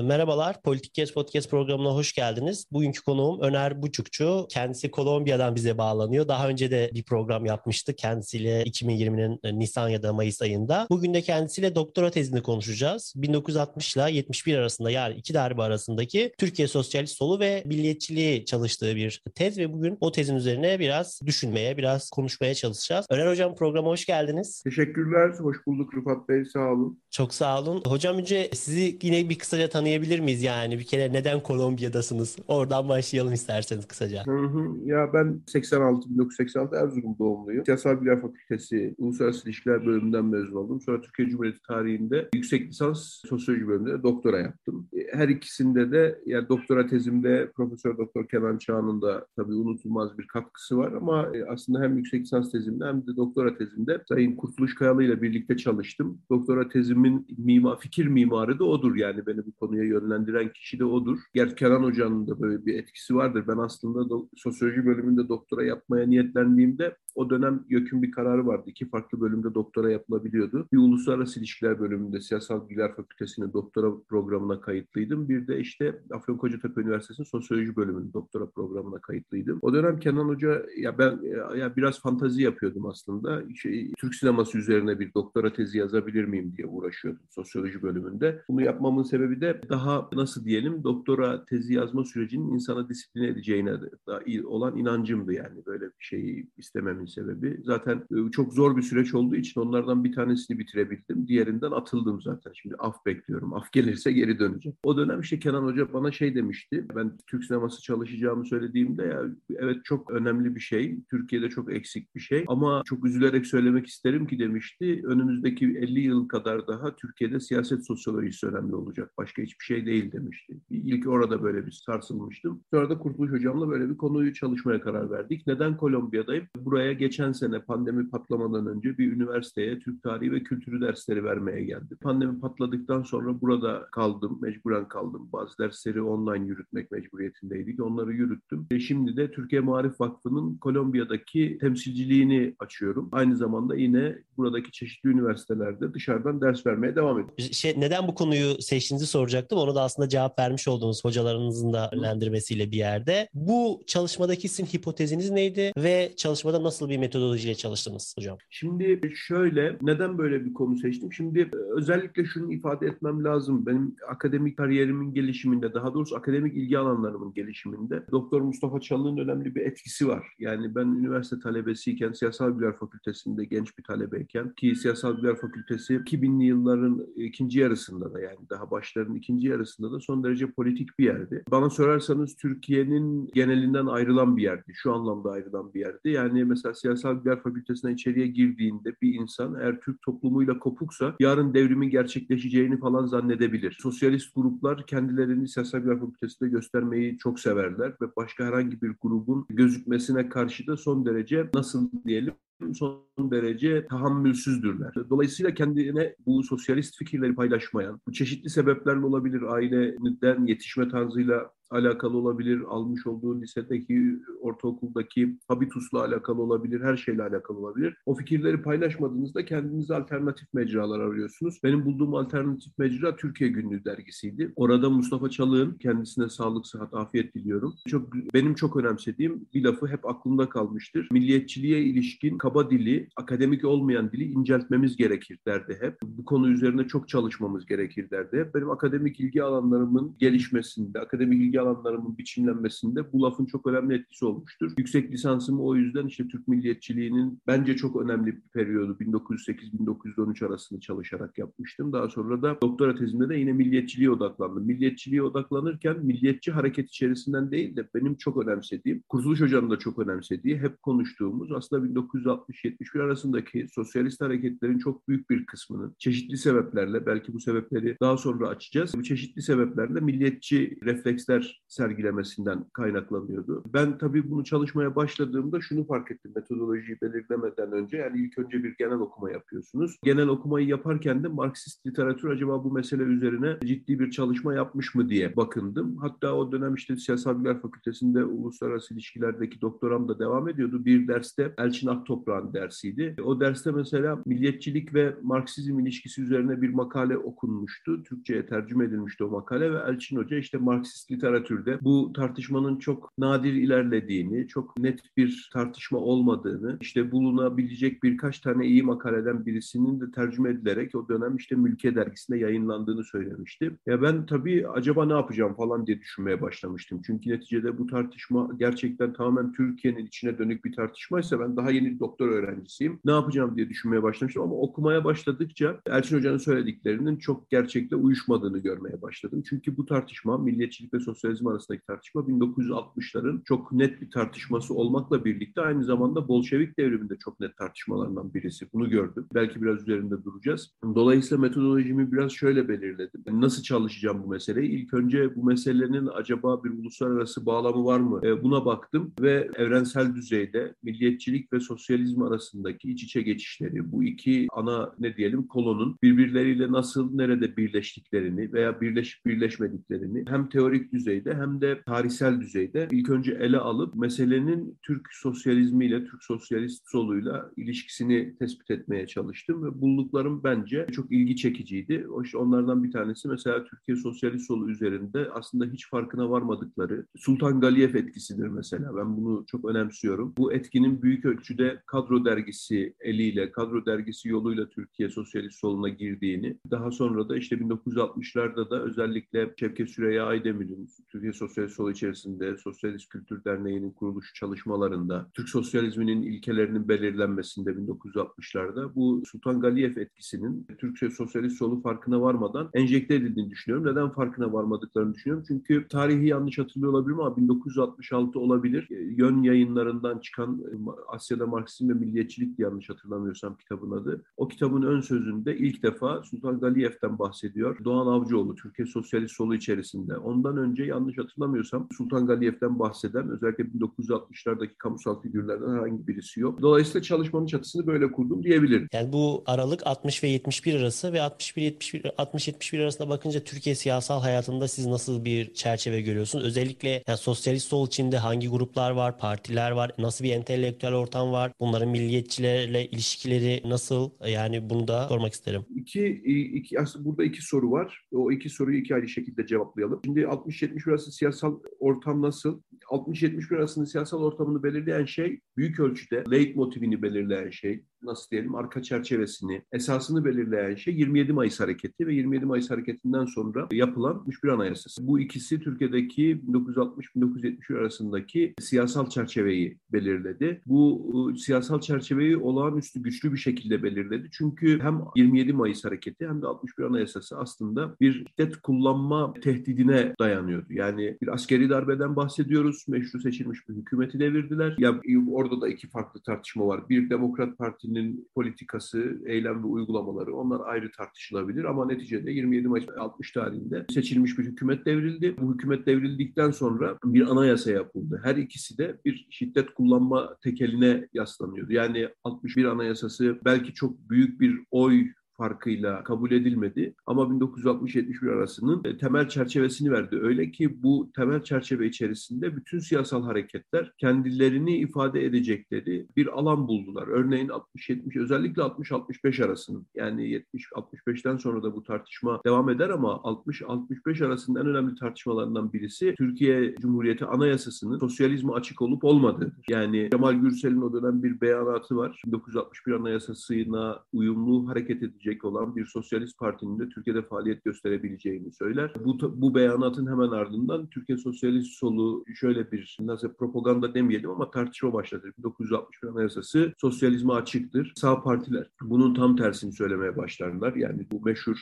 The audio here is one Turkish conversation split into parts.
Merhabalar, Politik Kes Podcast programına hoş geldiniz. Bugünkü konuğum Öner Buçukçu. Kendisi Kolombiya'dan bize bağlanıyor. Daha önce de bir program yapmıştı kendisiyle 2020'nin Nisan ya da Mayıs ayında. Bugün de kendisiyle doktora tezini konuşacağız. 1960 ile 71 arasında yani iki darbe arasındaki Türkiye Sosyalist Solu ve Milliyetçiliği çalıştığı bir tez ve bugün o tezin üzerine biraz düşünmeye, biraz konuşmaya çalışacağız. Öner Hocam programa hoş geldiniz. Teşekkürler, hoş bulduk Rıfat Bey, sağ olun. Çok sağ olun. Hocam önce sizi yine bir kısaca tanıyabilir tanıyabilir miyiz yani? Bir kere neden Kolombiya'dasınız? Oradan başlayalım isterseniz kısaca. Hı hı. Ya ben 86, 1986 Erzurum doğumluyum. Siyasal Bilgiler Fakültesi Uluslararası İlişkiler bölümünden mezun oldum. Sonra Türkiye Cumhuriyeti tarihinde yüksek lisans sosyoloji bölümünde doktora yaptım. E, her ikisinde de yani doktora tezimde Profesör Doktor Kenan Çağ'ın da tabii unutulmaz bir katkısı var ama e, aslında hem yüksek lisans tezimde hem de doktora tezimde Sayın Kurtuluş Kayalı ile birlikte çalıştım. Doktora tezimin mima, fikir mimarı da odur yani beni bu konuya yönlendiren kişi de odur. Gerçi Kenan Hoca'nın da böyle bir etkisi vardır. Ben aslında do- sosyoloji bölümünde doktora yapmaya niyetlendiğimde o dönem YÖK'ün bir kararı vardı. İki farklı bölümde doktora yapılabiliyordu. Bir uluslararası ilişkiler bölümünde Siyasal Bilgiler Fakültesi'nin doktora programına kayıtlıydım. Bir de işte Afyonkarahisar Üniversitesi'nin sosyoloji bölümünün doktora programına kayıtlıydım. O dönem Kenan Hoca ya ben ya biraz fantazi yapıyordum aslında. Şey, Türk sineması üzerine bir doktora tezi yazabilir miyim diye uğraşıyordum sosyoloji bölümünde. Bunu yapmamın sebebi de daha nasıl diyelim doktora tezi yazma sürecinin insana disipline edeceğine da olan inancımdı yani böyle bir şeyi istememin sebebi. Zaten e, çok zor bir süreç olduğu için onlardan bir tanesini bitirebildim. Diğerinden atıldım zaten. Şimdi af bekliyorum. Af gelirse geri döneceğim. O dönem işte Kenan Hoca bana şey demişti. Ben Türk sineması çalışacağımı söylediğimde ya evet çok önemli bir şey. Türkiye'de çok eksik bir şey. Ama çok üzülerek söylemek isterim ki demişti. Önümüzdeki 50 yıl kadar daha Türkiye'de siyaset sosyolojisi önemli olacak. Başka hiçbir şey değil demişti. İlk orada böyle bir sarsılmıştım. Sonra da Kurtuluş Hocam'la böyle bir konuyu çalışmaya karar verdik. Neden Kolombiya'dayım? Buraya geçen sene pandemi patlamadan önce bir üniversiteye Türk tarihi ve kültürü dersleri vermeye geldim. Pandemi patladıktan sonra burada kaldım, mecburen kaldım. Bazı dersleri online yürütmek mecburiyetindeydik. Onları yürüttüm. E şimdi de Türkiye Marif Vakfı'nın Kolombiya'daki temsilciliğini açıyorum. Aynı zamanda yine buradaki çeşitli üniversitelerde dışarıdan ders vermeye devam ediyorum. Şey, neden bu konuyu seçtiğinizi soracaktım. Onu da aslında cevap vermiş olduğunuz hocalarınızın da yönlendirmesiyle bir yerde. Bu çalışmadaki sizin hipoteziniz neydi ve çalışmada nasıl bir metodolojiyle çalıştınız hocam? Şimdi şöyle, neden böyle bir konu seçtim? Şimdi özellikle şunu ifade etmem lazım. Benim akademik kariyerimin gelişiminde, daha doğrusu akademik ilgi alanlarımın gelişiminde Doktor Mustafa Çalık'ın önemli bir etkisi var. Yani ben üniversite talebesiyken, Siyasal Bilgiler Fakültesi'nde genç bir talebeyken ki Siyasal Bilgiler Fakültesi 2000'li yılların ikinci yarısında da yani daha başların ikinci yarısında da son derece politik bir yerdi. Bana sorarsanız Türkiye'nin genelinden ayrılan bir yerdi. Şu anlamda ayrılan bir yerdi. Yani mesela Siyasal Bilgiler Fakültesi'ne içeriye girdiğinde bir insan eğer Türk toplumuyla kopuksa yarın devrimin gerçekleşeceğini falan zannedebilir. Sosyalist gruplar kendilerini Siyasal Bilgiler Fakültesi'nde göstermeyi çok severler ve başka herhangi bir grubun gözükmesine karşı da son derece nasıl diyelim son derece tahammülsüzdürler. Dolayısıyla kendine bu sosyalist fikirleri paylaşmayan, bu çeşitli sebeplerle olabilir, aileden yetişme tarzıyla alakalı olabilir, almış olduğu lisedeki, ortaokuldaki habitusla alakalı olabilir, her şeyle alakalı olabilir. O fikirleri paylaşmadığınızda kendinize alternatif mecralar arıyorsunuz. Benim bulduğum alternatif mecra Türkiye Günlüğü dergisiydi. Orada Mustafa Çalık'ın kendisine sağlık, sıhhat, afiyet diliyorum. Çok benim çok önemsediğim bir lafı hep aklımda kalmıştır. Milliyetçiliğe ilişkin kaba dili, akademik olmayan dili inceltmemiz gerekir derdi hep. Bu konu üzerine çok çalışmamız gerekir derdi. Benim akademik ilgi alanlarımın gelişmesinde, akademik ilgi alanlarımın biçimlenmesinde bu lafın çok önemli etkisi olmuştur. Yüksek lisansımı o yüzden işte Türk milliyetçiliğinin bence çok önemli bir periyodu 1908-1913 arasında çalışarak yapmıştım. Daha sonra da doktora tezimde de yine milliyetçiliğe odaklandım. Milliyetçiliğe odaklanırken milliyetçi hareket içerisinden değil de benim çok önemsediğim, Kurtuluş Hoca'nın da çok önemsediği, hep konuştuğumuz aslında 1960-71 arasındaki sosyalist hareketlerin çok büyük bir kısmının çeşitli sebeplerle, belki bu sebepleri daha sonra açacağız, bu çeşitli sebeplerle milliyetçi refleksler sergilemesinden kaynaklanıyordu. Ben tabii bunu çalışmaya başladığımda şunu fark ettim metodolojiyi belirlemeden önce. Yani ilk önce bir genel okuma yapıyorsunuz. Genel okumayı yaparken de Marksist literatür acaba bu mesele üzerine ciddi bir çalışma yapmış mı diye bakındım. Hatta o dönem işte Siyasal Bilgiler Fakültesi'nde uluslararası ilişkilerdeki doktoram da devam ediyordu. Bir derste Elçin Aktoprağ'ın dersiydi. O derste mesela milliyetçilik ve Marksizm ilişkisi üzerine bir makale okunmuştu. Türkçe'ye tercüme edilmişti o makale ve Elçin Hoca işte Marksist literatürde bu tartışmanın çok nadir ilerlediğini, çok net bir tartışma olmadığını, işte bulunabilecek birkaç tane iyi makaleden birisinin de tercüme edilerek o dönem işte Mülkiye dergisinde yayınlandığını söylemişti. Ya ben tabii acaba ne yapacağım falan diye düşünmeye başlamıştım. Çünkü neticede bu tartışma gerçekten tamamen Türkiye'nin içine dönük bir tartışmaysa ben daha yeni doktor öğrencisiyim. Ne yapacağım diye düşünmeye başlamıştım ama okumaya başladıkça Elçin Hoca'nın söylediklerinin çok gerçekle uyuşmadığını görmeye başladım. Çünkü bu tartışma milliyetçilik ve sosyalizm arasındaki tartışma 1960'ların çok net bir tartışması olmakla birlikte aynı zamanda Bolşevik devriminde çok net tartışmalarından birisi. Bunu gördüm. Belki biraz üzerinde duracağız. Dolayısıyla metodolojimi biraz şöyle belirledim. Nasıl çalışacağım bu meseleyi? İlk önce bu meselenin acaba bir uluslararası bağlamı var mı? E, buna baktım ve evrensel düzeyde milliyetçilik ve sosyalizm arasındaki iç içe geçişleri, bu iki ana ne diyelim kolonun birbirleriyle nasıl nerede birleştiklerini veya birleşip birleşmediklerini hem teorik düzeyde hem de tarihsel düzeyde ilk önce ele alıp meselenin Türk sosyalizmiyle, Türk sosyalist soluyla ilişkisini tespit etmeye çalıştım ve bulduklarım bence çok ilgi çekiciydi. Onlardan bir tanesi mesela Türkiye sosyalist solu üzerinde aslında hiç farkına varmadıkları Sultan Galiyev etkisidir mesela. Ben bunu çok önemsiyorum. Bu etkinin büyük ölçüde kadro dergisi eliyle, kadro dergisi yoluyla Türkiye sosyalist soluna girdiğini, daha sonra da işte 1960'larda da özellikle Şevket Süreyya Aydemir'in Türkiye Sosyalist Sol içerisinde Sosyalist Kültür Derneği'nin kuruluş çalışmalarında, Türk sosyalizminin ilkelerinin belirlenmesinde 1960'larda bu Sultan Galiyev etkisinin Türk Sosyalist Solu farkına varmadan enjekte edildiğini düşünüyorum. Neden farkına varmadıklarını düşünüyorum? Çünkü tarihi yanlış hatırlıyor olabilirim ama 1966 olabilir. Yön yayınlarından çıkan Asya'da Marksizm ve Milliyetçilik yanlış hatırlamıyorsam kitabın adı. O kitabın ön sözünde ilk defa Sultan Galiyev'den bahsediyor. Doğan Avcıoğlu Türkiye Sosyalist Solu içerisinde. Ondan önce yanlış hatırlamıyorsam Sultan Galiyev'den bahseden özellikle 1960'lardaki kamusal figürlerden herhangi birisi yok. Dolayısıyla çalışmanın çatısını böyle kurdum diyebilirim. Yani bu aralık 60 ve 71 arası ve 61 71 60 71 arasında bakınca Türkiye siyasal hayatında siz nasıl bir çerçeve görüyorsunuz? Özellikle yani sosyalist sol içinde hangi gruplar var, partiler var, nasıl bir entelektüel ortam var? Bunların milliyetçilerle ilişkileri nasıl? Yani bunu da sormak isterim. İki, iki aslında burada iki soru var. O iki soruyu iki ayrı şekilde cevaplayalım. Şimdi 60-71 arası siyasal ortam nasıl? 60-71 arasında siyasal ortamını belirleyen şey büyük ölçüde late motivini belirleyen şey, nasıl diyelim arka çerçevesini, esasını belirleyen şey 27 Mayıs hareketi ve 27 Mayıs hareketinden sonra yapılan 61 Anayasası. Bu ikisi Türkiye'deki 1960-1971 arasındaki siyasal çerçeveyi belirledi. Bu ıı, siyasal çerçeveyi olağanüstü güçlü bir şekilde belirledi. Çünkü hem 27 Mayıs hareketi hem de 61 Anayasası aslında bir şiddet kullanma tehdidine dayanıyordu. Yani bir askeri darbeden bahsediyoruz. Meşru seçilmiş bir hükümeti devirdiler. Ya orada da iki farklı tartışma var. Bir Demokrat Parti'nin politikası, eylem ve uygulamaları onlar ayrı tartışılabilir ama neticede 27 Mayıs 60 tarihinde seçilmiş bir hükümet devrildi. Bu hükümet devrildikten sonra bir anayasa yapıldı. Her ikisi de bir şiddet kullanma tekeline yaslanıyordu. Yani 61 anayasası belki çok büyük bir oy farkıyla kabul edilmedi. Ama 1960-71 arasının e, temel çerçevesini verdi. Öyle ki bu temel çerçeve içerisinde bütün siyasal hareketler kendilerini ifade edecekleri bir alan buldular. Örneğin 60-70 özellikle 60-65 arasının yani 70-65'ten sonra da bu tartışma devam eder ama 60-65 arasında en önemli tartışmalarından birisi Türkiye Cumhuriyeti Anayasası'nın sosyalizme açık olup olmadığıdır. Yani Kemal Gürsel'in o dönem bir beyanatı var. 1961 Anayasası'na uyumlu hareket edecek edecek olan bir sosyalist partinin de Türkiye'de faaliyet gösterebileceğini söyler. Bu, bu beyanatın hemen ardından Türkiye Sosyalist Solu şöyle bir nasıl propaganda demeyelim ama tartışma başladı. 1961 Anayasası sosyalizme açıktır. Sağ partiler bunun tam tersini söylemeye başlarlar. Yani bu meşhur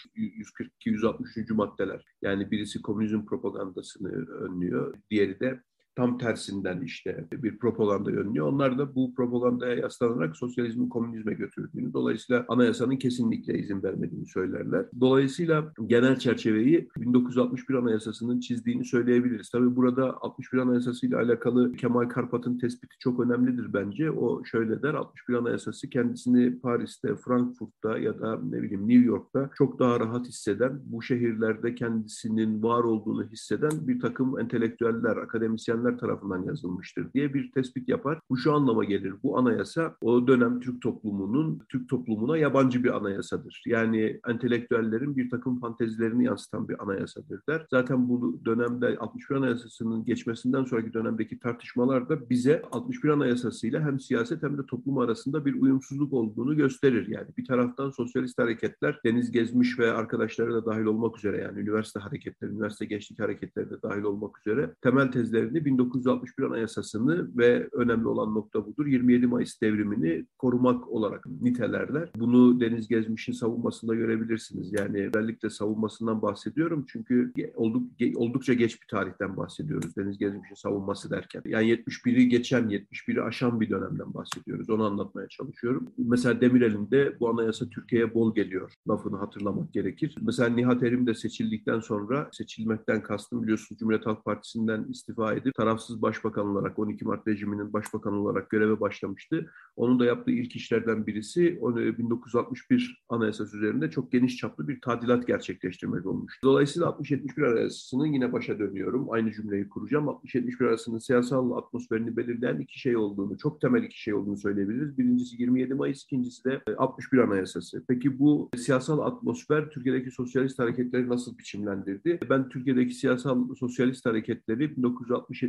142-163. maddeler. Yani birisi komünizm propagandasını önlüyor. Diğeri de tam tersinden işte bir propaganda yönlüyor. Onlar da bu propagandaya yaslanarak sosyalizmin komünizme götürdüğünü, dolayısıyla anayasanın kesinlikle izin vermediğini söylerler. Dolayısıyla genel çerçeveyi 1961 Anayasası'nın çizdiğini söyleyebiliriz. Tabii burada 61 Anayasası ile alakalı Kemal Karpat'ın tespiti çok önemlidir bence. O şöyle der, 61 Anayasası kendisini Paris'te, Frankfurt'ta ya da ne bileyim New York'ta çok daha rahat hisseden, bu şehirlerde kendisinin var olduğunu hisseden bir takım entelektüeller, akademisyenler tarafından yazılmıştır diye bir tespit yapar. Bu şu anlama gelir. Bu anayasa o dönem Türk toplumunun, Türk toplumuna yabancı bir anayasadır. Yani entelektüellerin bir takım fantezilerini yansıtan bir anayasadır der. Zaten bu dönemde 61 Anayasası'nın geçmesinden sonraki dönemdeki tartışmalar da bize 61 Anayasası'yla hem siyaset hem de toplum arasında bir uyumsuzluk olduğunu gösterir. Yani bir taraftan sosyalist hareketler Deniz Gezmiş ve arkadaşları da dahil olmak üzere yani üniversite hareketleri, üniversite gençlik hareketleri de dahil olmak üzere temel tezlerini 1961 Anayasası'nı ve önemli olan nokta budur 27 Mayıs devrimini korumak olarak nitelerler. Bunu Deniz Gezmiş'in savunmasında görebilirsiniz. Yani özellikle savunmasından bahsediyorum çünkü olduk, oldukça geç bir tarihten bahsediyoruz Deniz Gezmiş'in savunması derken. Yani 71'i geçen, 71'i aşan bir dönemden bahsediyoruz. Onu anlatmaya çalışıyorum. Mesela Demirel'in de bu anayasa Türkiye'ye bol geliyor lafını hatırlamak gerekir. Mesela Nihat Erim de seçildikten sonra seçilmekten kastım biliyorsunuz Cumhuriyet Halk Partisi'nden istifa edip tarafsız başbakan olarak 12 Mart rejiminin başbakanı olarak göreve başlamıştı. Onun da yaptığı ilk işlerden birisi 1961 Anayasası üzerinde çok geniş çaplı bir tadilat gerçekleştirmek olmuştu. Dolayısıyla 60-71 Anayasası'nın yine başa dönüyorum. Aynı cümleyi kuracağım. 60-71 arasının siyasal atmosferini belirleyen iki şey olduğunu, çok temel iki şey olduğunu söyleyebiliriz. Birincisi 27 Mayıs, ikincisi de 61 Anayasası. Peki bu siyasal atmosfer Türkiye'deki sosyalist hareketleri nasıl biçimlendirdi? Ben Türkiye'deki siyasal sosyalist hareketleri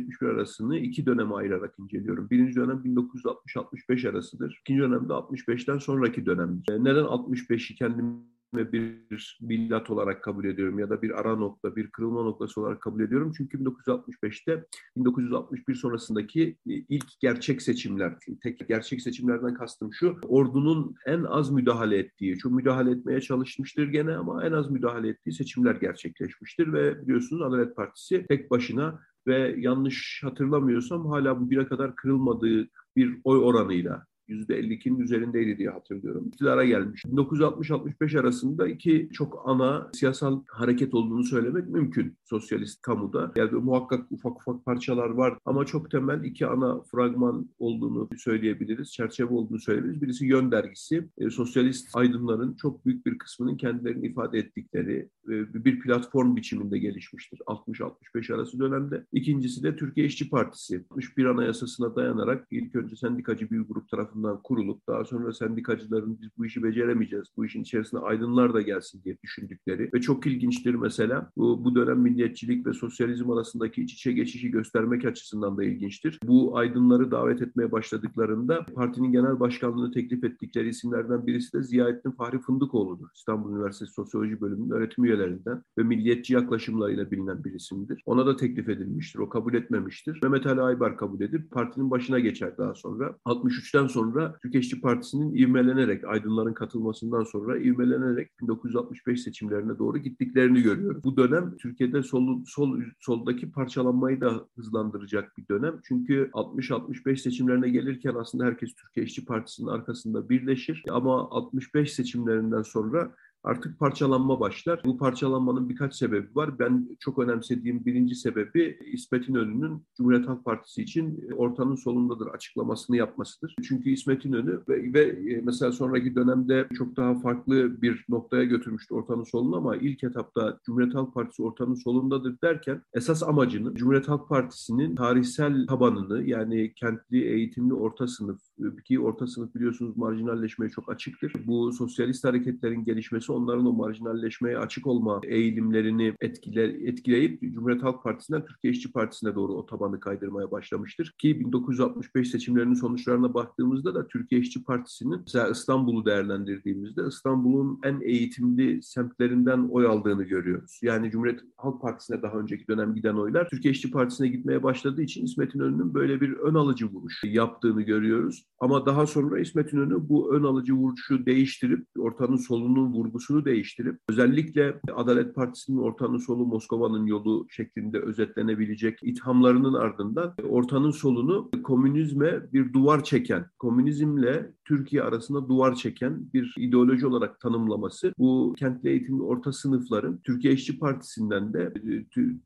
1960-71 arasını iki döneme ayırarak inceliyorum. Birinci dönem 1960-65 arasıdır. İkinci dönem de 65'ten sonraki dönemdir. Neden 65'i kendim ve bir millat olarak kabul ediyorum ya da bir ara nokta, bir kırılma noktası olarak kabul ediyorum. Çünkü 1965'te 1961 sonrasındaki e, ilk gerçek seçimler, tek gerçek seçimlerden kastım şu, ordunun en az müdahale ettiği, çok müdahale etmeye çalışmıştır gene ama en az müdahale ettiği seçimler gerçekleşmiştir ve biliyorsunuz Adalet Partisi tek başına ve yanlış hatırlamıyorsam hala bugüne kadar kırılmadığı bir oy oranıyla %52'nin üzerindeydi diye hatırlıyorum. İktidara gelmiş. 1960-65 arasında iki çok ana siyasal hareket olduğunu söylemek mümkün sosyalist kamuda. Yani muhakkak ufak ufak parçalar var ama çok temel iki ana fragman olduğunu söyleyebiliriz. Çerçeve olduğunu söyleyebiliriz. Birisi Yön Dergisi. E, sosyalist aydınların çok büyük bir kısmının kendilerini ifade ettikleri e, bir platform biçiminde gelişmiştir 60-65 arası dönemde. İkincisi de Türkiye İşçi Partisi. 61 Anayasası'na dayanarak ilk önce sendikacı bir grup tarafından tarafından kurulup daha sonra sendikacıların biz bu işi beceremeyeceğiz, bu işin içerisine aydınlar da gelsin diye düşündükleri ve çok ilginçtir mesela bu, bu dönem milliyetçilik ve sosyalizm arasındaki iç içe geçişi göstermek açısından da ilginçtir. Bu aydınları davet etmeye başladıklarında partinin genel başkanlığını teklif ettikleri isimlerden birisi de Ziyaettin Fahri Fındıkoğlu'dur. İstanbul Üniversitesi Sosyoloji Bölümünün öğretim üyelerinden ve milliyetçi yaklaşımlarıyla bilinen bir isimdir. Ona da teklif edilmiştir. O kabul etmemiştir. Mehmet Ali Aybar kabul edip partinin başına geçer daha sonra. 63'ten sonra sonra Türkiye Partisi'nin ivmelenerek, aydınların katılmasından sonra ivmelenerek 1965 seçimlerine doğru gittiklerini görüyoruz. Bu dönem Türkiye'de sol, sol, soldaki parçalanmayı da hızlandıracak bir dönem. Çünkü 60-65 seçimlerine gelirken aslında herkes Türkiye İşçi Partisi'nin arkasında birleşir. Ama 65 seçimlerinden sonra artık parçalanma başlar. Bu parçalanmanın birkaç sebebi var. Ben çok önemsediğim birinci sebebi İsmet İnönü'nün Cumhuriyet Halk Partisi için ortanın solundadır açıklamasını yapmasıdır. Çünkü İsmet İnönü ve, ve e, mesela sonraki dönemde çok daha farklı bir noktaya götürmüştü ortanın solunu ama ilk etapta Cumhuriyet Halk Partisi ortanın solundadır derken esas amacını Cumhuriyet Halk Partisi'nin tarihsel tabanını yani kentli, eğitimli orta sınıf ki orta sınıf biliyorsunuz marjinalleşmeye çok açıktır. Bu sosyalist hareketlerin gelişmesi onların o marjinalleşmeye açık olma eğilimlerini etkiler, etkileyip Cumhuriyet Halk Partisi'nden Türkiye İşçi Partisi'ne doğru o tabanı kaydırmaya başlamıştır. Ki 1965 seçimlerinin sonuçlarına baktığımızda da Türkiye İşçi Partisi'nin mesela İstanbul'u değerlendirdiğimizde İstanbul'un en eğitimli semtlerinden oy aldığını görüyoruz. Yani Cumhuriyet Halk Partisi'ne daha önceki dönem giden oylar Türkiye İşçi Partisi'ne gitmeye başladığı için İsmet İnönü'nün böyle bir ön alıcı vuruş yaptığını görüyoruz. Ama daha sonra İsmet İnönü bu ön alıcı vuruşu değiştirip, ortanın solunun vurgusunu değiştirip, özellikle Adalet Partisi'nin ortanın solu Moskova'nın yolu şeklinde özetlenebilecek ithamlarının ardından ortanın solunu komünizme bir duvar çeken, komünizmle Türkiye arasında duvar çeken bir ideoloji olarak tanımlaması bu kentli eğitimli orta sınıfların Türkiye İşçi Partisi'nden de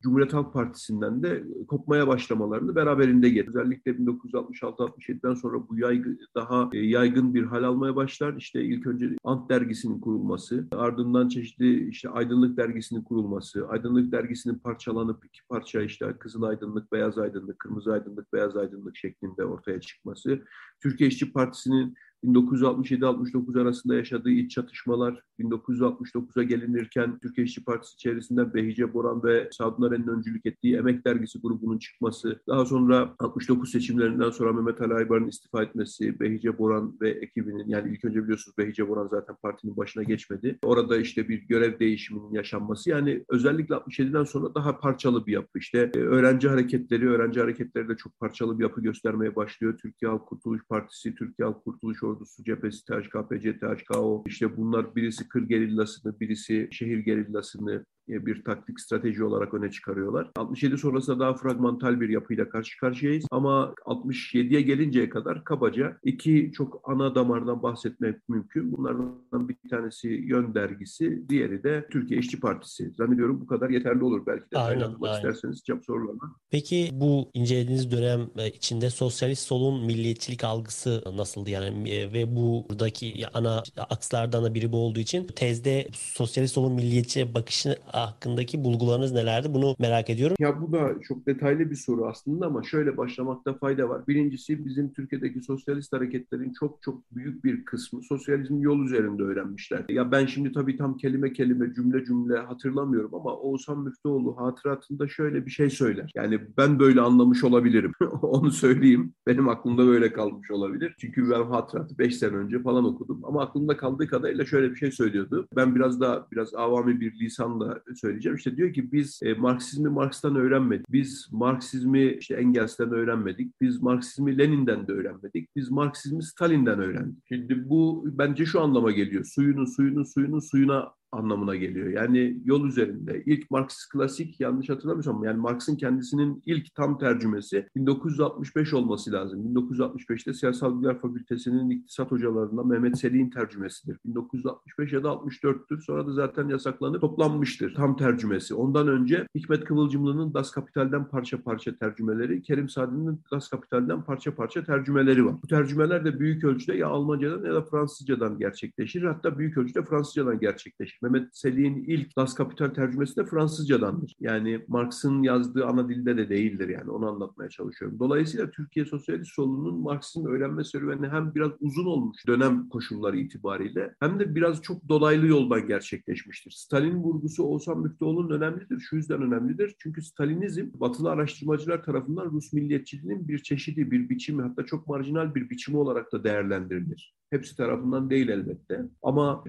Cumhuriyet Halk Partisi'nden de kopmaya başlamalarını beraberinde getirdi. Özellikle 1966-67'den sonra bu yaygın, daha e, yaygın bir hal almaya başlar. İşte ilk önce Ant dergisinin kurulması, ardından çeşitli işte Aydınlık dergisinin kurulması, Aydınlık dergisinin parçalanıp iki parça işte Kızıl Aydınlık, Beyaz Aydınlık, Kırmızı Aydınlık, Beyaz Aydınlık şeklinde ortaya çıkması, Türkiye İşçi Partisi'nin 1967-69 arasında yaşadığı iç çatışmalar, 1969'a gelinirken Türkiye İşçi Partisi içerisinden Behice Boran ve Sadun Aren'in öncülük ettiği Emek Dergisi grubunun çıkması, daha sonra 69 seçimlerinden sonra Mehmet Ali Aybar'ın istifa etmesi, Behice Boran ve ekibinin, yani ilk önce biliyorsunuz Behice Boran zaten partinin başına geçmedi. Orada işte bir görev değişiminin yaşanması, yani özellikle 67'den sonra daha parçalı bir yapı. İşte e, öğrenci hareketleri, öğrenci hareketleri de çok parçalı bir yapı göstermeye başlıyor. Türkiye Halk Kurtuluş Partisi, Türkiye Halk Kurtuluş Ordusu cephesi, THKPC, THKO, işte bunlar birisi kır gerillasını, birisi şehir gerillasını bir taktik strateji olarak öne çıkarıyorlar. 67 sonrasında daha fragmantal bir yapıyla karşı karşıyayız ama 67'ye gelinceye kadar kabaca iki çok ana damardan bahsetmek mümkün. Bunlardan bir tanesi Yön Dergisi, diğeri de Türkiye İşçi Partisi. Zannediyorum bu kadar yeterli olur. Belki de aynen, aynen. isterseniz cevap sorularına. Peki bu incelediğiniz dönem e, içinde sosyalist solun milliyetçilik algısı nasıldı yani e, ve buradaki ana akslardan da biri bu olduğu için tezde sosyalist solun milliyetçi bakışı hakkındaki bulgularınız nelerdi? Bunu merak ediyorum. Ya bu da çok detaylı bir soru aslında ama şöyle başlamakta fayda var. Birincisi bizim Türkiye'deki sosyalist hareketlerin çok çok büyük bir kısmı sosyalizm yol üzerinde öğrenmişler. Ya ben şimdi tabii tam kelime kelime cümle cümle hatırlamıyorum ama Oğuzhan Müftüoğlu hatıratında şöyle bir şey söyler. Yani ben böyle anlamış olabilirim. Onu söyleyeyim. Benim aklımda böyle kalmış olabilir. Çünkü ben hatıratı 5 sene önce falan okudum. Ama aklımda kaldığı kadarıyla şöyle bir şey söylüyordu. Ben biraz daha biraz avami bir lisanla söyleyeceğim. İşte diyor ki biz e, Marksizmi Marx'tan öğrenmedik. Biz Marksizmi işte Engels'ten öğrenmedik. Biz Marksizmi Lenin'den de öğrenmedik. Biz Marksizmi Stalin'den öğrendik. Şimdi bu bence şu anlama geliyor. Suyunun suyunun suyunun suyuna anlamına geliyor. Yani yol üzerinde. ilk Marx klasik yanlış hatırlamıyorsam yani Marx'ın kendisinin ilk tam tercümesi 1965 olması lazım. 1965'te Siyasal Bilgiler Fakültesi'nin iktisat hocalarından Mehmet Selik'in tercümesidir. 1965 ya da 64'tür. Sonra da zaten yasaklanıp toplanmıştır. Tam tercümesi. Ondan önce Hikmet Kıvılcımlı'nın Das Kapital'den parça parça tercümeleri, Kerim Sadi'nin Das Kapital'den parça parça tercümeleri var. Bu tercümeler de büyük ölçüde ya Almancadan ya da Fransızcadan gerçekleşir. Hatta büyük ölçüde Fransızcadan gerçekleşir. Mehmet Selik'in ilk Das Kapital tercümesi de Fransızcadandır. Yani Marx'ın yazdığı ana dilde de değildir yani onu anlatmaya çalışıyorum. Dolayısıyla Türkiye Sosyalist Solu'nun Marx'ın öğrenme serüveni hem biraz uzun olmuş dönem koşulları itibariyle hem de biraz çok dolaylı yoldan gerçekleşmiştir. Stalin vurgusu Oğuzhan Müftüoğlu'nun önemlidir. Şu yüzden önemlidir. Çünkü Stalinizm batılı araştırmacılar tarafından Rus milliyetçiliğinin bir çeşidi, bir biçimi hatta çok marjinal bir biçimi olarak da değerlendirilir. Hepsi tarafından değil elbette. Ama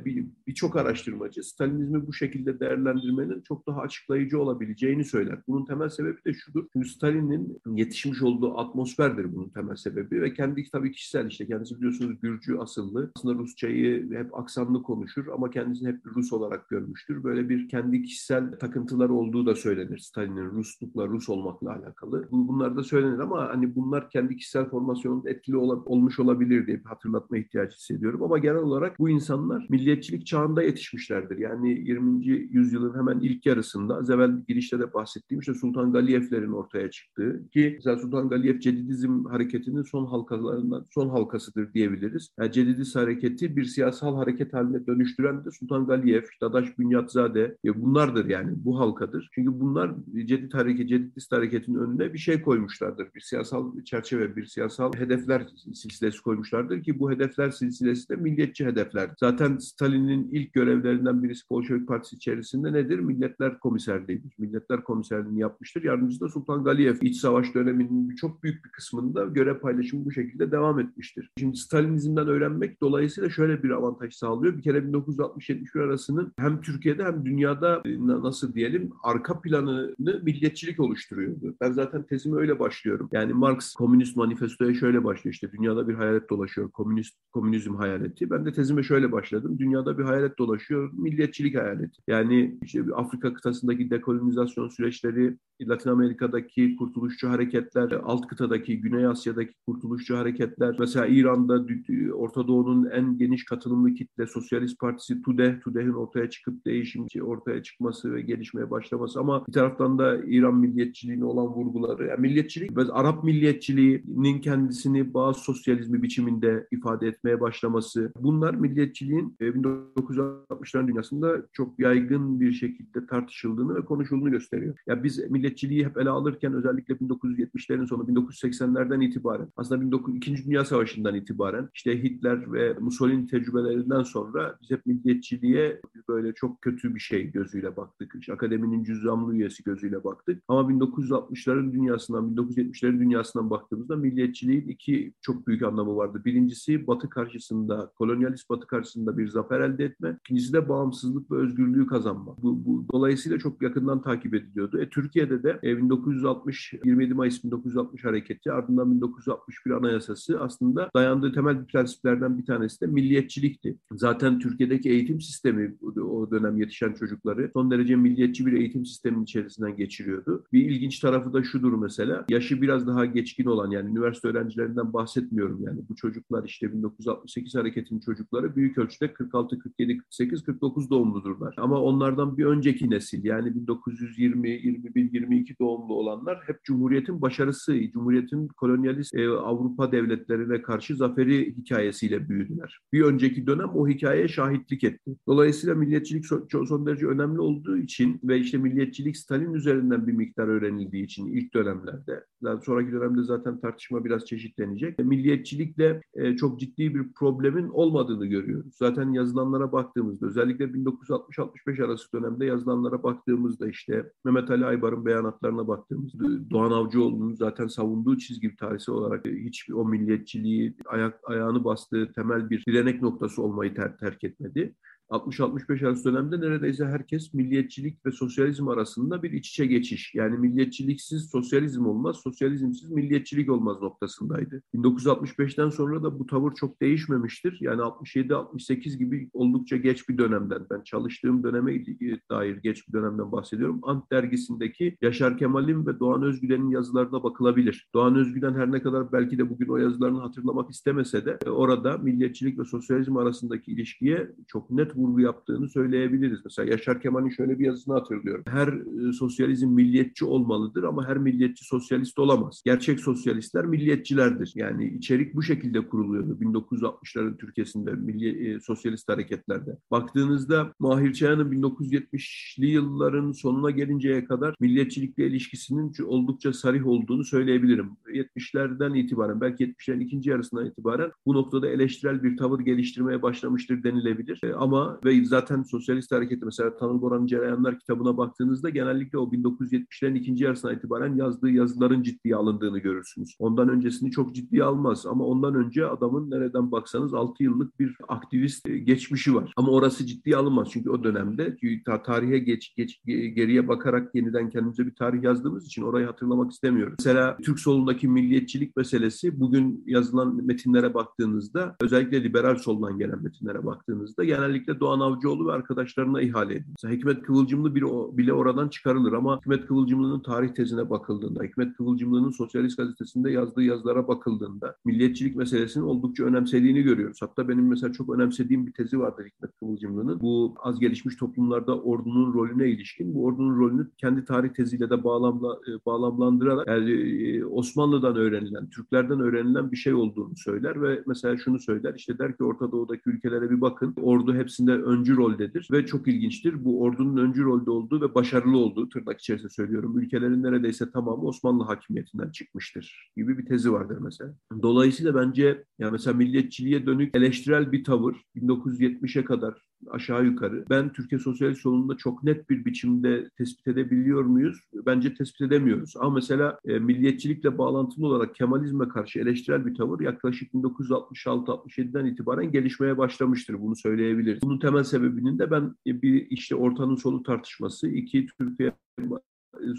birçok bir araştırmacı Stalinizmi bu şekilde değerlendirmenin çok daha açıklayıcı olabileceğini söyler. Bunun temel sebebi de şudur. Çünkü Stalin'in yetişmiş olduğu atmosferdir bunun temel sebebi ve kendi tabii kişisel işte kendisi biliyorsunuz Gürcü asıllı. Aslında Rusçayı hep aksanlı konuşur ama kendisini hep Rus olarak görmüştür. Böyle bir kendi kişisel takıntıları olduğu da söylenir Stalin'in Ruslukla, Rus olmakla alakalı. Bunlar da söylenir ama hani bunlar kendi kişisel formasyonunda etkili ol olmuş olabilir diye hatırlatma ihtiyacı hissediyorum. Ama genel olarak bu insanlar milliyetçilik çağında yetişmişlerdir. Yani 20. yüzyılın hemen ilk yarısında az evvel girişte de bahsettiğim işte Sultan Galiyevlerin ortaya çıktığı ki mesela Sultan Galiyev Cedidizm hareketinin son halkalarından son halkasıdır diyebiliriz. Yani Cedidist hareketi bir siyasal hareket haline dönüştüren de Sultan Galiyev, Dadaş Bünyatzade ya bunlardır yani bu halkadır. Çünkü bunlar Cedid hareket, Cedidist hareketin önüne bir şey koymuşlardır. Bir siyasal çerçeve, bir siyasal hedefler silsilesi koymuşlardır ki bu hedefler silsilesi de milliyetçi hedefler. Zaten Stalin'in ilk görevlerinden görevlerinden birisi Bolşevik Partisi içerisinde nedir? Milletler Komiserliğidir. Milletler Komiserliğini yapmıştır. Yardımcısı da Sultan Galiyev. İç savaş döneminin çok büyük bir kısmında görev paylaşımı bu şekilde devam etmiştir. Şimdi Stalinizmden öğrenmek dolayısıyla şöyle bir avantaj sağlıyor. Bir kere 1960-71 arasının hem Türkiye'de hem dünyada e, nasıl diyelim arka planını milliyetçilik oluşturuyordu. Ben zaten tezimi öyle başlıyorum. Yani Marx Komünist Manifesto'ya şöyle başlıyor işte dünyada bir hayalet dolaşıyor. Komünist komünizm hayaleti. Ben de tezime şöyle başladım. Dünyada bir hayalet dolaşıyor. Milliyetçilik hayaleti. Yani işte Afrika kıtasındaki dekolonizasyon süreçleri, Latin Amerika'daki kurtuluşçu hareketler, alt kıtadaki, Güney Asya'daki kurtuluşçu hareketler, mesela İran'da Orta Doğu'nun en geniş katılımlı kitle Sosyalist Partisi TUDE, TUDE'nin ortaya çıkıp değişim ortaya çıkması ve gelişmeye başlaması ama bir taraftan da İran milliyetçiliğine olan vurguları. Yani milliyetçilik, Arap milliyetçiliğinin kendisini bazı sosyalizmi biçiminde ifade etmeye başlaması. Bunlar milliyetçiliğin 1960'ların dünyasında çok yaygın bir şekilde tartışıldığını ve konuşulduğunu gösteriyor. Ya biz milliyetçiliği hep ele alırken özellikle 1970'lerin sonu 1980'lerden itibaren aslında 19, İkinci Dünya Savaşı'ndan itibaren işte Hitler ve Mussolini tecrübelerinden sonra biz hep milliyetçiliğe böyle çok kötü bir şey gözüyle baktık. İşte akademinin cüzdanlı üyesi gözüyle baktık. Ama 1960'ların dünyasından, 1970'lerin dünyasından baktığımızda milliyetçiliğin iki çok büyük anlamı vardı. Birincisi Batı karşısında, kolonyalist Batı karşısında bir zafer elde etme. İkincisi de bağımsızlık ve özgürlüğü kazanma. Bu, bu dolayısıyla çok yakından takip ediliyordu. E, Türkiye'de de e, 1960 27 Mayıs 1960 hareketi ardından 1961 Anayasası aslında dayandığı temel prensiplerden bir tanesi de milliyetçilikti. Zaten Türkiye'deki eğitim sistemi o dönem yetişen çocukları son derece milliyetçi bir eğitim sistemin içerisinden geçiriyordu. Bir ilginç tarafı da şudur mesela. Yaşı biraz daha geçkin olan yani üniversite öğrencilerinden bahsetmiyorum yani. Bu çocuklar işte 1968 hareketinin çocukları büyük ölçüde 46, 47, 48, 49 doğumludurlar. Ama onlardan bir önceki nesil yani 1920, 21, 22 doğumlu olanlar hep Cumhuriyet'in başarısı, Cumhuriyet'in kolonyalist e, Avrupa devletlerine karşı zaferi hikayesiyle büyüdüler. Bir önceki dönem o hikayeye şahitlik etti. Dolayısıyla milliyetçilik son derece önemli olduğu için ve işte milliyetçilik Stalin üzerinden bir miktar öğrenildiği için ilk dönemlerde, daha sonraki dönemde zaten tartışma biraz çeşitlenecek. Milliyetçilikle e, çok ciddi bir problemin olmadığını görüyoruz. Zaten yazılanlara baktığımızda özellikle 1960-65 arası dönemde yazılanlara baktığımızda işte Mehmet Ali Aybar'ın beyanatlarına baktığımızda Doğan Avcıoğlu'nun zaten savunduğu çizgi tarihsel olarak hiç o milliyetçiliği ayak ayağını bastığı temel bir direnek noktası olmayı ter terk etmedi. 60-65 arası dönemde neredeyse herkes milliyetçilik ve sosyalizm arasında bir iç içe geçiş. Yani milliyetçiliksiz sosyalizm olmaz, sosyalizmsiz milliyetçilik olmaz noktasındaydı. 1965'ten sonra da bu tavır çok değişmemiştir. Yani 67-68 gibi oldukça geç bir dönemden, ben çalıştığım döneme dair geç bir dönemden bahsediyorum. Ant dergisindeki Yaşar Kemal'in ve Doğan Özgülen'in yazılarına bakılabilir. Doğan Özgülen her ne kadar belki de bugün o yazılarını hatırlamak istemese de orada milliyetçilik ve sosyalizm arasındaki ilişkiye çok net vurgu yaptığını söyleyebiliriz. Mesela Yaşar Kemal'in şöyle bir yazısını hatırlıyorum. Her e, sosyalizm milliyetçi olmalıdır ama her milliyetçi sosyalist olamaz. Gerçek sosyalistler milliyetçilerdir. Yani içerik bu şekilde kuruluyordu 1960'ların Türkiye'sinde milli e, sosyalist hareketlerde. Baktığınızda Mahir Çayan'ın 1970'li yılların sonuna gelinceye kadar milliyetçilikle ilişkisinin oldukça sarih olduğunu söyleyebilirim. 70'lerden itibaren belki 70'lerin ikinci yarısından itibaren bu noktada eleştirel bir tavır geliştirmeye başlamıştır denilebilir. E, ama ve zaten sosyalist hareketi mesela Tanıl Boran'ın Cereyanlar kitabına baktığınızda genellikle o 1970'lerin ikinci yarısına itibaren yazdığı yazıların ciddiye alındığını görürsünüz. Ondan öncesini çok ciddiye almaz ama ondan önce adamın nereden baksanız 6 yıllık bir aktivist e, geçmişi var. Ama orası ciddiye alınmaz çünkü o dönemde tarihe geç, geç geriye bakarak yeniden kendimize bir tarih yazdığımız için orayı hatırlamak istemiyorum. Mesela Türk solundaki milliyetçilik meselesi bugün yazılan metinlere baktığınızda özellikle liberal soldan gelen metinlere baktığınızda genellikle Doğan Avcıoğlu ve arkadaşlarına ihale edilir. Mesela Hikmet Kıvılcımlı bile oradan çıkarılır ama Hikmet Kıvılcımlı'nın tarih tezine bakıldığında, Hikmet Kıvılcımlı'nın Sosyalist Gazetesi'nde yazdığı yazılara bakıldığında milliyetçilik meselesinin oldukça önemsediğini görüyoruz. Hatta benim mesela çok önemsediğim bir tezi vardır Hikmet Kıvılcımlı'nın. Bu az gelişmiş toplumlarda ordunun rolüne ilişkin, bu ordunun rolünü kendi tarih teziyle de bağlamla, e, bağlamlandırarak yani e, Osmanlı'dan öğrenilen, Türklerden öğrenilen bir şey olduğunu söyler ve mesela şunu söyler, işte der ki Orta Doğu'daki ülkelere bir bakın, ordu hepsini içerisinde öncü roldedir ve çok ilginçtir. Bu ordunun öncü rolde olduğu ve başarılı olduğu tırnak içerisinde söylüyorum. Ülkelerin neredeyse tamamı Osmanlı hakimiyetinden çıkmıştır gibi bir tezi vardır mesela. Dolayısıyla bence yani mesela milliyetçiliğe dönük eleştirel bir tavır 1970'e kadar aşağı yukarı. Ben Türkiye Sosyalist solunda çok net bir biçimde tespit edebiliyor muyuz? Bence tespit edemiyoruz. Ama mesela e, milliyetçilikle bağlantılı olarak Kemalizme karşı eleştirel bir tavır yaklaşık 1966-67'den itibaren gelişmeye başlamıştır. Bunu söyleyebiliriz. Bunun temel sebebinin de ben e, bir işte ortanın solu tartışması, iki Türkiye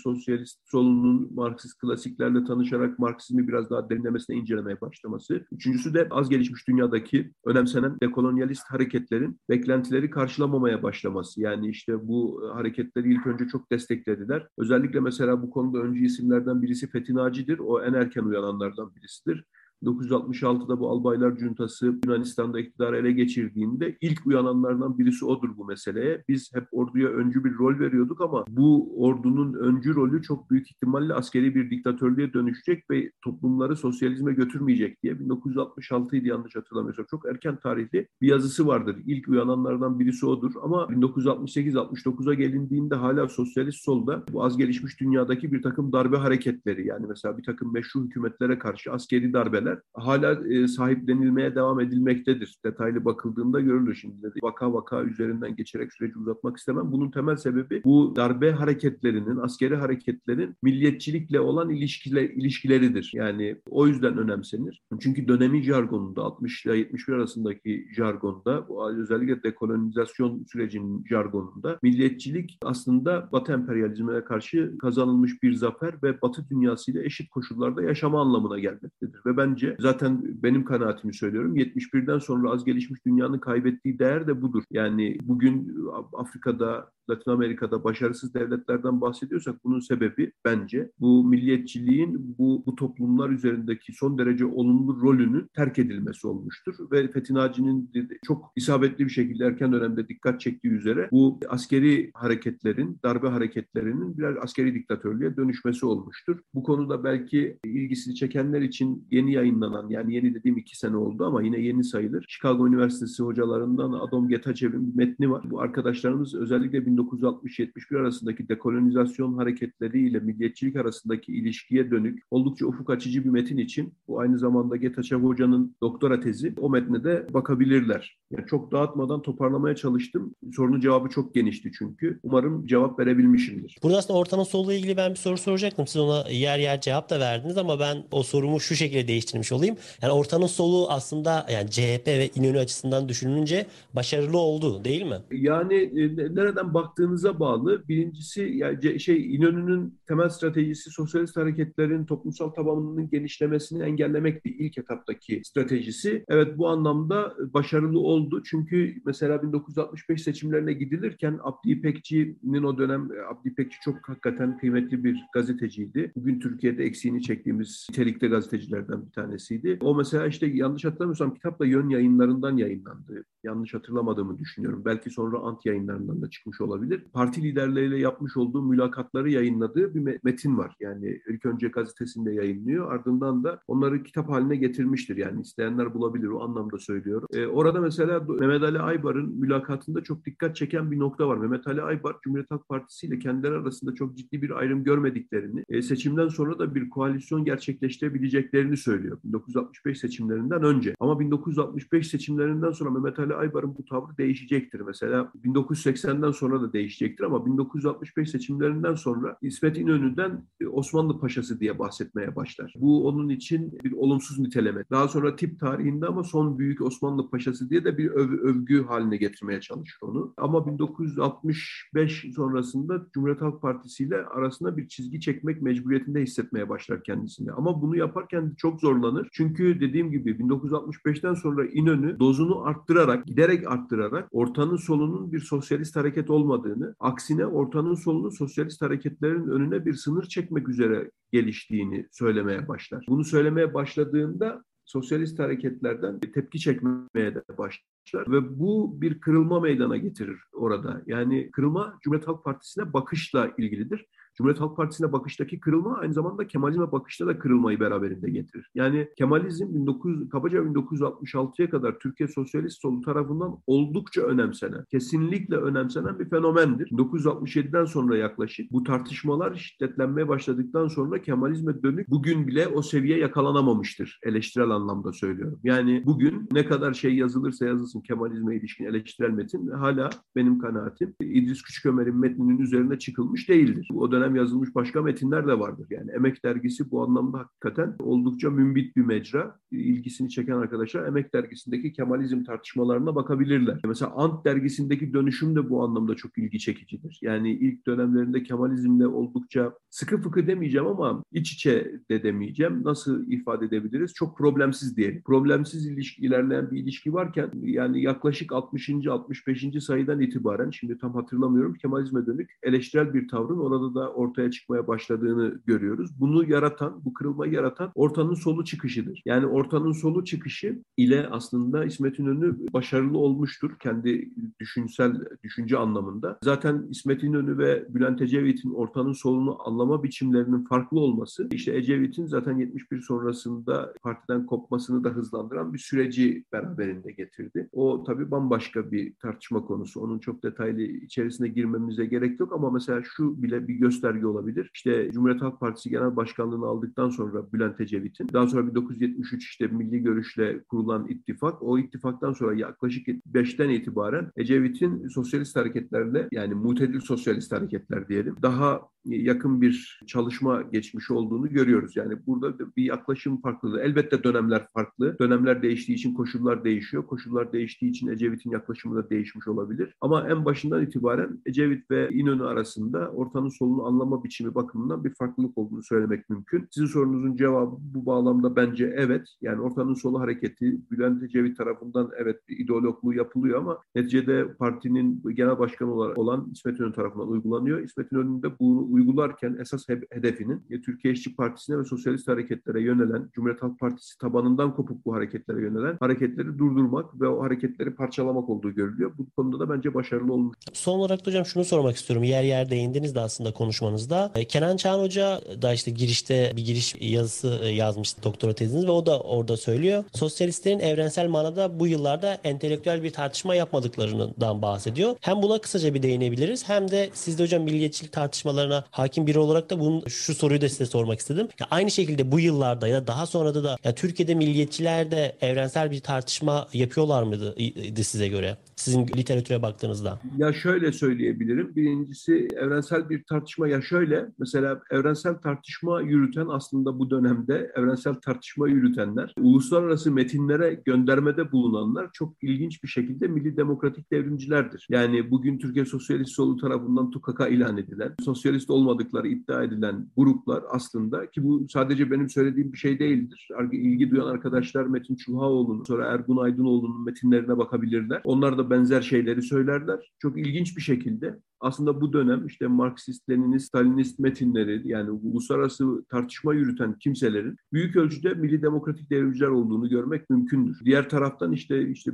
sosyalist solunun Marksist klasiklerle tanışarak Marksizmi biraz daha derinlemesine incelemeye başlaması. Üçüncüsü de az gelişmiş dünyadaki önemsenen dekolonyalist hareketlerin beklentileri karşılamamaya başlaması. Yani işte bu hareketleri ilk önce çok desteklediler. Özellikle mesela bu konuda öncü isimlerden birisi Fethi Naci'dir. O en erken uyananlardan birisidir. 1966'da bu albaylar cuntası Yunanistan'da iktidarı ele geçirdiğinde ilk uyananlardan birisi odur bu meseleye. Biz hep orduya öncü bir rol veriyorduk ama bu ordunun öncü rolü çok büyük ihtimalle askeri bir diktatörlüğe dönüşecek ve toplumları sosyalizme götürmeyecek diye 1966 idi yanlış hatırlamıyorsam. Çok erken tarihli bir yazısı vardır. İlk uyananlardan birisi odur ama 1968-69'a gelindiğinde hala sosyalist solda bu az gelişmiş dünyadaki bir takım darbe hareketleri yani mesela bir takım meşru hükümetlere karşı askeri darbeler ürünler hala e, sahiplenilmeye devam edilmektedir. Detaylı bakıldığında görülür şimdi. De. Vaka vaka üzerinden geçerek süreci uzatmak istemem. Bunun temel sebebi bu darbe hareketlerinin, askeri hareketlerin milliyetçilikle olan ilişkile, ilişkileridir. Yani o yüzden önemsenir. Çünkü dönemin jargonunda 60 ile 71 arasındaki jargonda özellikle dekolonizasyon sürecinin jargonunda milliyetçilik aslında Batı emperyalizmine karşı kazanılmış bir zafer ve Batı dünyasıyla eşit koşullarda yaşama anlamına gelmektedir. Ve bence bence zaten benim kanaatimi söylüyorum 71'den sonra az gelişmiş dünyanın kaybettiği değer de budur. Yani bugün Afrika'da Latin Amerika'da başarısız devletlerden bahsediyorsak bunun sebebi bence bu milliyetçiliğin bu, bu toplumlar üzerindeki son derece olumlu rolünün terk edilmesi olmuştur. Ve Fethi Naci'nin çok isabetli bir şekilde erken dönemde dikkat çektiği üzere bu askeri hareketlerin, darbe hareketlerinin birer askeri diktatörlüğe dönüşmesi olmuştur. Bu konuda belki ilgisini çekenler için yeni yayınlanan, yani yeni dediğim iki sene oldu ama yine yeni sayılır. Chicago Üniversitesi hocalarından Adam Getacev'in metni var. Bu arkadaşlarımız özellikle 1960-71 arasındaki dekolonizasyon hareketleriyle milliyetçilik arasındaki ilişkiye dönük oldukça ufuk açıcı bir metin için bu aynı zamanda Getachev Hoca'nın doktora tezi o metne de bakabilirler. Yani çok dağıtmadan toparlamaya çalıştım. Sorunun cevabı çok genişti çünkü. Umarım cevap verebilmişimdir. Burada aslında ortanın soluyla ilgili ben bir soru soracaktım. Siz ona yer yer cevap da verdiniz ama ben o sorumu şu şekilde değiştirmiş olayım. Yani ortanın solu aslında yani CHP ve İnönü açısından düşünülünce başarılı oldu değil mi? Yani e, nereden bak baktığınıza bağlı. Birincisi yani şey İnönü'nün temel stratejisi sosyalist hareketlerin toplumsal tabanının genişlemesini engellemekti ilk etaptaki stratejisi. Evet bu anlamda başarılı oldu. Çünkü mesela 1965 seçimlerine gidilirken Abdi İpekçi'nin o dönem Abdi İpekçi çok hakikaten kıymetli bir gazeteciydi. Bugün Türkiye'de eksiğini çektiğimiz nitelikte gazetecilerden bir tanesiydi. O mesela işte yanlış hatırlamıyorsam kitapla Yön yayınlarından yayınlandı. Yanlış hatırlamadığımı düşünüyorum. Belki sonra Ant yayınlarından da çıkmış olabilir olabilir. Parti liderleriyle yapmış olduğu mülakatları yayınladığı bir metin var. Yani ilk önce gazetesinde yayınlıyor. Ardından da onları kitap haline getirmiştir. Yani isteyenler bulabilir o anlamda söylüyorum. Ee, orada mesela Mehmet Ali Aybar'ın mülakatında çok dikkat çeken bir nokta var. Mehmet Ali Aybar Cumhuriyet Halk Partisi ile kendileri arasında çok ciddi bir ayrım görmediklerini, e, seçimden sonra da bir koalisyon gerçekleştirebileceklerini söylüyor. 1965 seçimlerinden önce. Ama 1965 seçimlerinden sonra Mehmet Ali Aybar'ın bu tavrı değişecektir. Mesela 1980'den sonra da değişecektir ama 1965 seçimlerinden sonra İsmet İnönü'den e, Osmanlı Paşası diye bahsetmeye başlar. Bu onun için bir olumsuz niteleme. Daha sonra tip tarihinde ama son büyük Osmanlı Paşası diye de bir öv övgü haline getirmeye çalışır onu. Ama 1965 sonrasında Cumhuriyet Halk Partisi ile arasında bir çizgi çekmek mecburiyetinde hissetmeye başlar kendisini. Ama bunu yaparken çok zorlanır. Çünkü dediğim gibi 1965'ten sonra İnönü dozunu arttırarak, giderek arttırarak ortanın solunun bir sosyalist hareket olmadığı olmadığını, aksine ortanın solunun sosyalist hareketlerin önüne bir sınır çekmek üzere geliştiğini söylemeye başlar. Bunu söylemeye başladığında sosyalist hareketlerden tepki çekmeye de başlar ve bu bir kırılma meydana getirir orada. Yani kırılma Cumhuriyet Halk Partisi'ne bakışla ilgilidir. Cumhuriyet Halk Partisi'ne bakıştaki kırılma aynı zamanda Kemalizme bakışta da kırılmayı beraberinde getirir. Yani Kemalizm 19, kabaca 1966'ya kadar Türkiye Sosyalist Solu tarafından oldukça önemsenen, kesinlikle önemsenen bir fenomendir. 1967'den sonra yaklaşık bu tartışmalar şiddetlenmeye başladıktan sonra Kemalizme dönük bugün bile o seviye yakalanamamıştır. Eleştirel anlamda söylüyorum. Yani bugün ne kadar şey yazılırsa yazılsın Kemalizme ilişkin eleştirel metin hala benim kanaatim İdris Küçükömer'in metninin üzerine çıkılmış değildir. O dönem yazılmış başka metinler de vardır. Yani Emek Dergisi bu anlamda hakikaten oldukça mümbit bir mecra. İlgisini çeken arkadaşlar Emek Dergisi'ndeki Kemalizm tartışmalarına bakabilirler. Mesela Ant Dergisi'ndeki dönüşüm de bu anlamda çok ilgi çekicidir. Yani ilk dönemlerinde Kemalizmle oldukça sıkı fıkı demeyeceğim ama iç içe de demeyeceğim. Nasıl ifade edebiliriz? Çok problemsiz diyelim. Problemsiz ilişki, ilerleyen bir ilişki varken yani yaklaşık 60. 65. sayıdan itibaren şimdi tam hatırlamıyorum Kemalizme dönük eleştirel bir tavrın orada da ortaya çıkmaya başladığını görüyoruz. Bunu yaratan, bu kırılmayı yaratan ortanın solu çıkışıdır. Yani ortanın solu çıkışı ile aslında İsmet İnönü başarılı olmuştur kendi düşünsel düşünce anlamında. Zaten İsmet İnönü ve Bülent Ecevit'in ortanın solunu anlama biçimlerinin farklı olması işte Ecevit'in zaten 71 sonrasında partiden kopmasını da hızlandıran bir süreci beraberinde getirdi. O tabii bambaşka bir tartışma konusu. Onun çok detaylı içerisine girmemize gerek yok ama mesela şu bile bir gösterge olabilir. İşte Cumhuriyet Halk Partisi Genel Başkanlığını aldıktan sonra Bülent Ecevit'in daha sonra 1973 işte milli görüşle kurulan ittifak o ittifaktan sonra yaklaşık 5'ten itibaren Ecevit'in sosyalist hareketlerle yani mutedil sosyalist hareketler diyelim daha yakın bir çalışma geçmiş olduğunu görüyoruz. Yani burada bir yaklaşım farklılığı. Elbette dönemler farklı. Dönemler değiştiği için koşullar değişiyor. Koşullar değiştiği için Ecevit'in yaklaşımı da değişmiş olabilir. Ama en başından itibaren Ecevit ve İnönü arasında ortanın solunu anlama biçimi bakımından bir farklılık olduğunu söylemek mümkün. Sizin sorunuzun cevabı bu bağlamda bence evet. Yani ortanın solu hareketi Bülent Ecevit tarafından evet bir ideologluğu yapılıyor ama neticede partinin genel başkanı olarak olan İsmet İnönü tarafından uygulanıyor. İsmet İnönü'nün de bunu uygularken esas hedefinin Türkiye İşçi Partisi'ne ve sosyalist hareketlere yönelen, Cumhuriyet Halk Partisi tabanından kopuk bu hareketlere yönelen hareketleri durdurmak ve o hareketleri parçalamak olduğu görülüyor. Bu konuda da bence başarılı olmuş. Son olarak da hocam şunu sormak istiyorum. Yer yer değindiniz de aslında konuşmanızda. E, Kenan Çağan Hoca da işte girişte bir giriş yazısı e, yazmıştı doktora teziniz ve o da orada söylüyor. Sosyalistlerin evrensel manada bu yıllarda entelektüel bir tartışma yapmadıklarından bahsediyor. Hem buna kısaca bir değinebiliriz hem de siz de hocam milliyetçilik tartışmalarına hakim biri olarak da bunun, şu soruyu da size sormak istedim. Ya aynı şekilde bu yıllarda ya da daha sonra da da ya Türkiye'de milliyetçiler de evrensel bir tartışma yapıyorlar mıydı size göre? Sizin literatüre baktığınızda. Ya şöyle söyleyebilirim. Birincisi evrensel bir tartışma ya şöyle mesela evrensel tartışma yürüten aslında bu dönemde evrensel tartışma yürütenler uluslararası metinlere göndermede bulunanlar çok ilginç bir şekilde milli demokratik devrimcilerdir. Yani bugün Türkiye Sosyalist Solu tarafından TUKAK'a ilan edilen, sosyalist olmadıkları iddia edilen gruplar aslında ki bu sadece benim söylediğim bir şey değildir. İlgi duyan arkadaşlar Metin Çulhaoğlu'nun sonra Ergun Aydınoğlu'nun metinlerine bakabilirler. Onlar da benzer şeyleri söylerler. Çok ilginç bir şekilde aslında bu dönem işte Marksist, Leninist, Stalinist metinleri yani uluslararası tartışma yürüten kimselerin büyük ölçüde milli demokratik devrimciler olduğunu görmek mümkündür. Diğer taraftan işte işte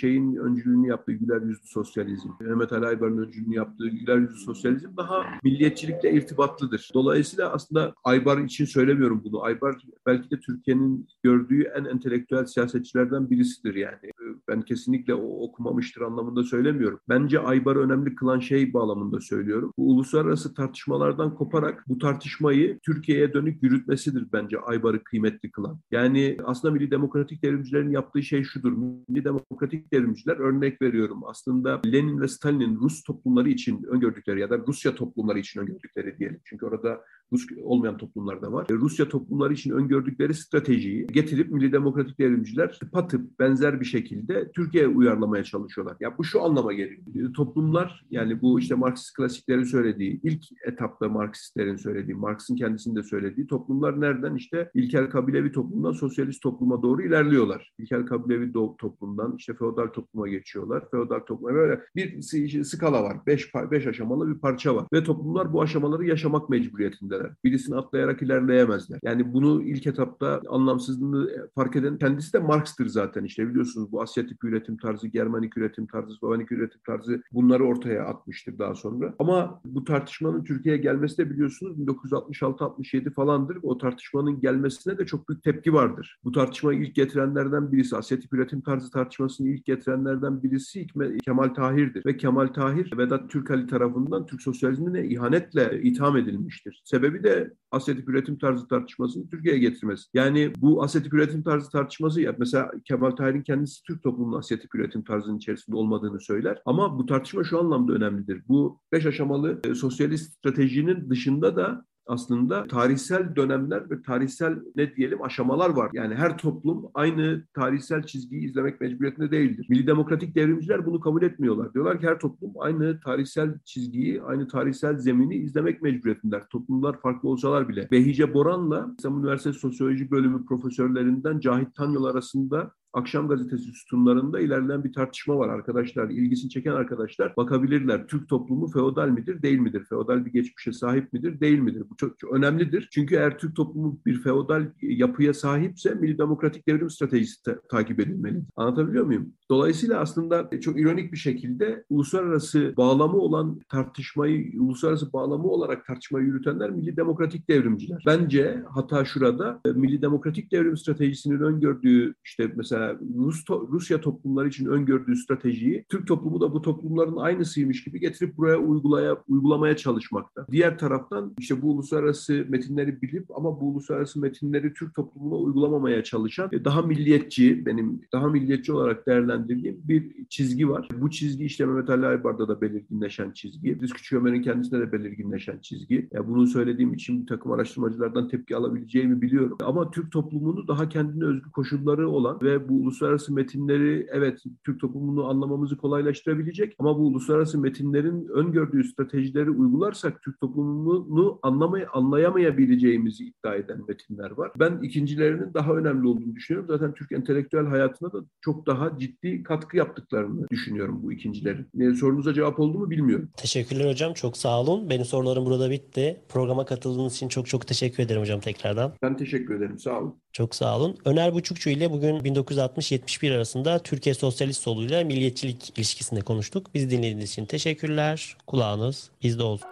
şeyin öncülüğünü yaptığı güler yüzlü sosyalizm, Mehmet Ali Aybar'ın öncülüğünü yaptığı güler yüzlü sosyalizm daha milliyetçilikle irtibatlıdır. Dolayısıyla aslında Aybar için söylemiyorum bunu. Aybar belki de Türkiye'nin gördüğü en entelektüel siyasetçilerden birisidir yani. Ben kesinlikle o okumamıştır anlamında söylemiyorum. Bence Aybar'ı önemli kılan şey bağlamında söylüyorum. Bu uluslararası tartışmalardan koparak bu tartışmayı Türkiye'ye dönük yürütmesidir bence Aybar'ı kıymetli kılan. Yani aslında Milli Demokratik Devrimcilerin yaptığı şey şudur. Milli Demokratik Devrimciler örnek veriyorum. Aslında Lenin ve Stalin'in Rus toplumları için öngördükleri ya da Rusya toplumları için öngördükleri diyelim. Çünkü orada Rus olmayan toplumlar da var. E, Rusya toplumları için öngördükleri stratejiyi getirip Milli Demokratik Devrimciler tıpatıp benzer bir şekilde Türkiye'ye uyarlamaya çalışıyorlar. Ya bu şu anlama geliyor. Toplumlar yani bu işte Marksist klasiklerin söylediği, ilk etapta Marksistlerin söylediği, Marx'ın kendisinin de söylediği toplumlar nereden? işte ilkel kabilevi toplumdan sosyalist topluma doğru ilerliyorlar. İlkel kabilevi toplumdan işte feodal topluma geçiyorlar. Feodal topluma böyle bir skala var. Beş, beş aşamalı bir parça var. Ve toplumlar bu aşamaları yaşamak mecburiyetinde ilerleyebilirler. Birisini atlayarak ilerleyemezler. Yani bunu ilk etapta anlamsızlığını fark eden kendisi de Marx'tır zaten işte biliyorsunuz bu Asyatik üretim tarzı, Germanik üretim tarzı, Slovanik üretim tarzı bunları ortaya atmıştır daha sonra. Ama bu tartışmanın Türkiye'ye gelmesi de biliyorsunuz 1966-67 falandır. O tartışmanın gelmesine de çok büyük tepki vardır. Bu tartışmayı ilk getirenlerden birisi, Asyatik üretim tarzı tartışmasını ilk getirenlerden birisi Kemal Tahir'dir. Ve Kemal Tahir Vedat Türkali tarafından Türk sosyalizmine ihanetle itham edilmiştir. Sebebi de asyetik üretim tarzı tartışmasını Türkiye'ye getirmesi. Yani bu asyetik üretim tarzı tartışması ya mesela Kemal Tahir'in kendisi Türk toplumunun asyetik üretim tarzının içerisinde olmadığını söyler. Ama bu tartışma şu anlamda önemlidir. Bu beş aşamalı e, sosyalist stratejinin dışında da aslında tarihsel dönemler ve tarihsel ne diyelim aşamalar var. Yani her toplum aynı tarihsel çizgiyi izlemek mecburiyetinde değildir. Milli demokratik devrimciler bunu kabul etmiyorlar. Diyorlar ki her toplum aynı tarihsel çizgiyi, aynı tarihsel zemini izlemek mecburiyetindeler. Toplumlar farklı olsalar bile. Behice Boran'la İstanbul Üniversitesi Sosyoloji Bölümü profesörlerinden Cahit Tanyol arasında Akşam Gazetesi sütunlarında ilerleyen bir tartışma var arkadaşlar. ilgisini çeken arkadaşlar bakabilirler. Türk toplumu feodal midir, değil midir? Feodal bir geçmişe sahip midir, değil midir? Bu çok, çok önemlidir. Çünkü eğer Türk toplumu bir feodal yapıya sahipse milli demokratik devrim stratejisi ta- takip edilmeli. Anlatabiliyor muyum? Dolayısıyla aslında çok ironik bir şekilde uluslararası bağlamı olan tartışmayı, uluslararası bağlamı olarak tartışmayı yürütenler milli demokratik devrimciler. Bence hata şurada milli demokratik devrim stratejisinin öngördüğü işte mesela Rus to Rusya toplumları için öngördüğü stratejiyi Türk toplumu da bu toplumların aynısıymış gibi getirip buraya uygulaya, uygulamaya çalışmakta. Diğer taraftan işte bu uluslararası metinleri bilip ama bu uluslararası metinleri Türk toplumuna uygulamamaya çalışan e, daha milliyetçi, benim daha milliyetçi olarak değerlendirdiğim bir çizgi var. Bu çizgi işte Mehmet Ali Aybar'da da belirginleşen çizgi. Düz Küçük Ömer'in kendisinde de belirginleşen çizgi. Ya bunu söylediğim için bir takım araştırmacılardan tepki alabileceğimi biliyorum. Ama Türk toplumunu daha kendine özgü koşulları olan ve bu uluslararası metinleri evet Türk toplumunu anlamamızı kolaylaştırabilecek ama bu uluslararası metinlerin öngördüğü stratejileri uygularsak Türk toplumunu anlamay anlayamayabileceğimizi iddia eden metinler var. Ben ikincilerinin daha önemli olduğunu düşünüyorum. Zaten Türk entelektüel hayatına da çok daha ciddi katkı yaptıklarını düşünüyorum bu ikincilerin. Yani sorunuza cevap oldu mu bilmiyorum. Teşekkürler hocam. Çok sağ olun. Benim sorularım burada bitti. Programa katıldığınız için çok çok teşekkür ederim hocam tekrardan. Ben teşekkür ederim. Sağ olun. Çok sağ olun. Öner Buçukçu ile bugün 1960-71 arasında Türkiye Sosyalist Solu ile milliyetçilik ilişkisinde konuştuk. Biz dinlediğiniz için teşekkürler. Kulağınız bizde olsun.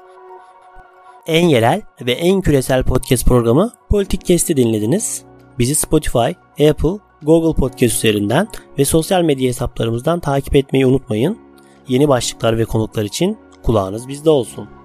En yerel ve en küresel podcast programı Politik Kesti dinlediniz. Bizi Spotify, Apple, Google Podcast üzerinden ve sosyal medya hesaplarımızdan takip etmeyi unutmayın. Yeni başlıklar ve konuklar için kulağınız bizde olsun.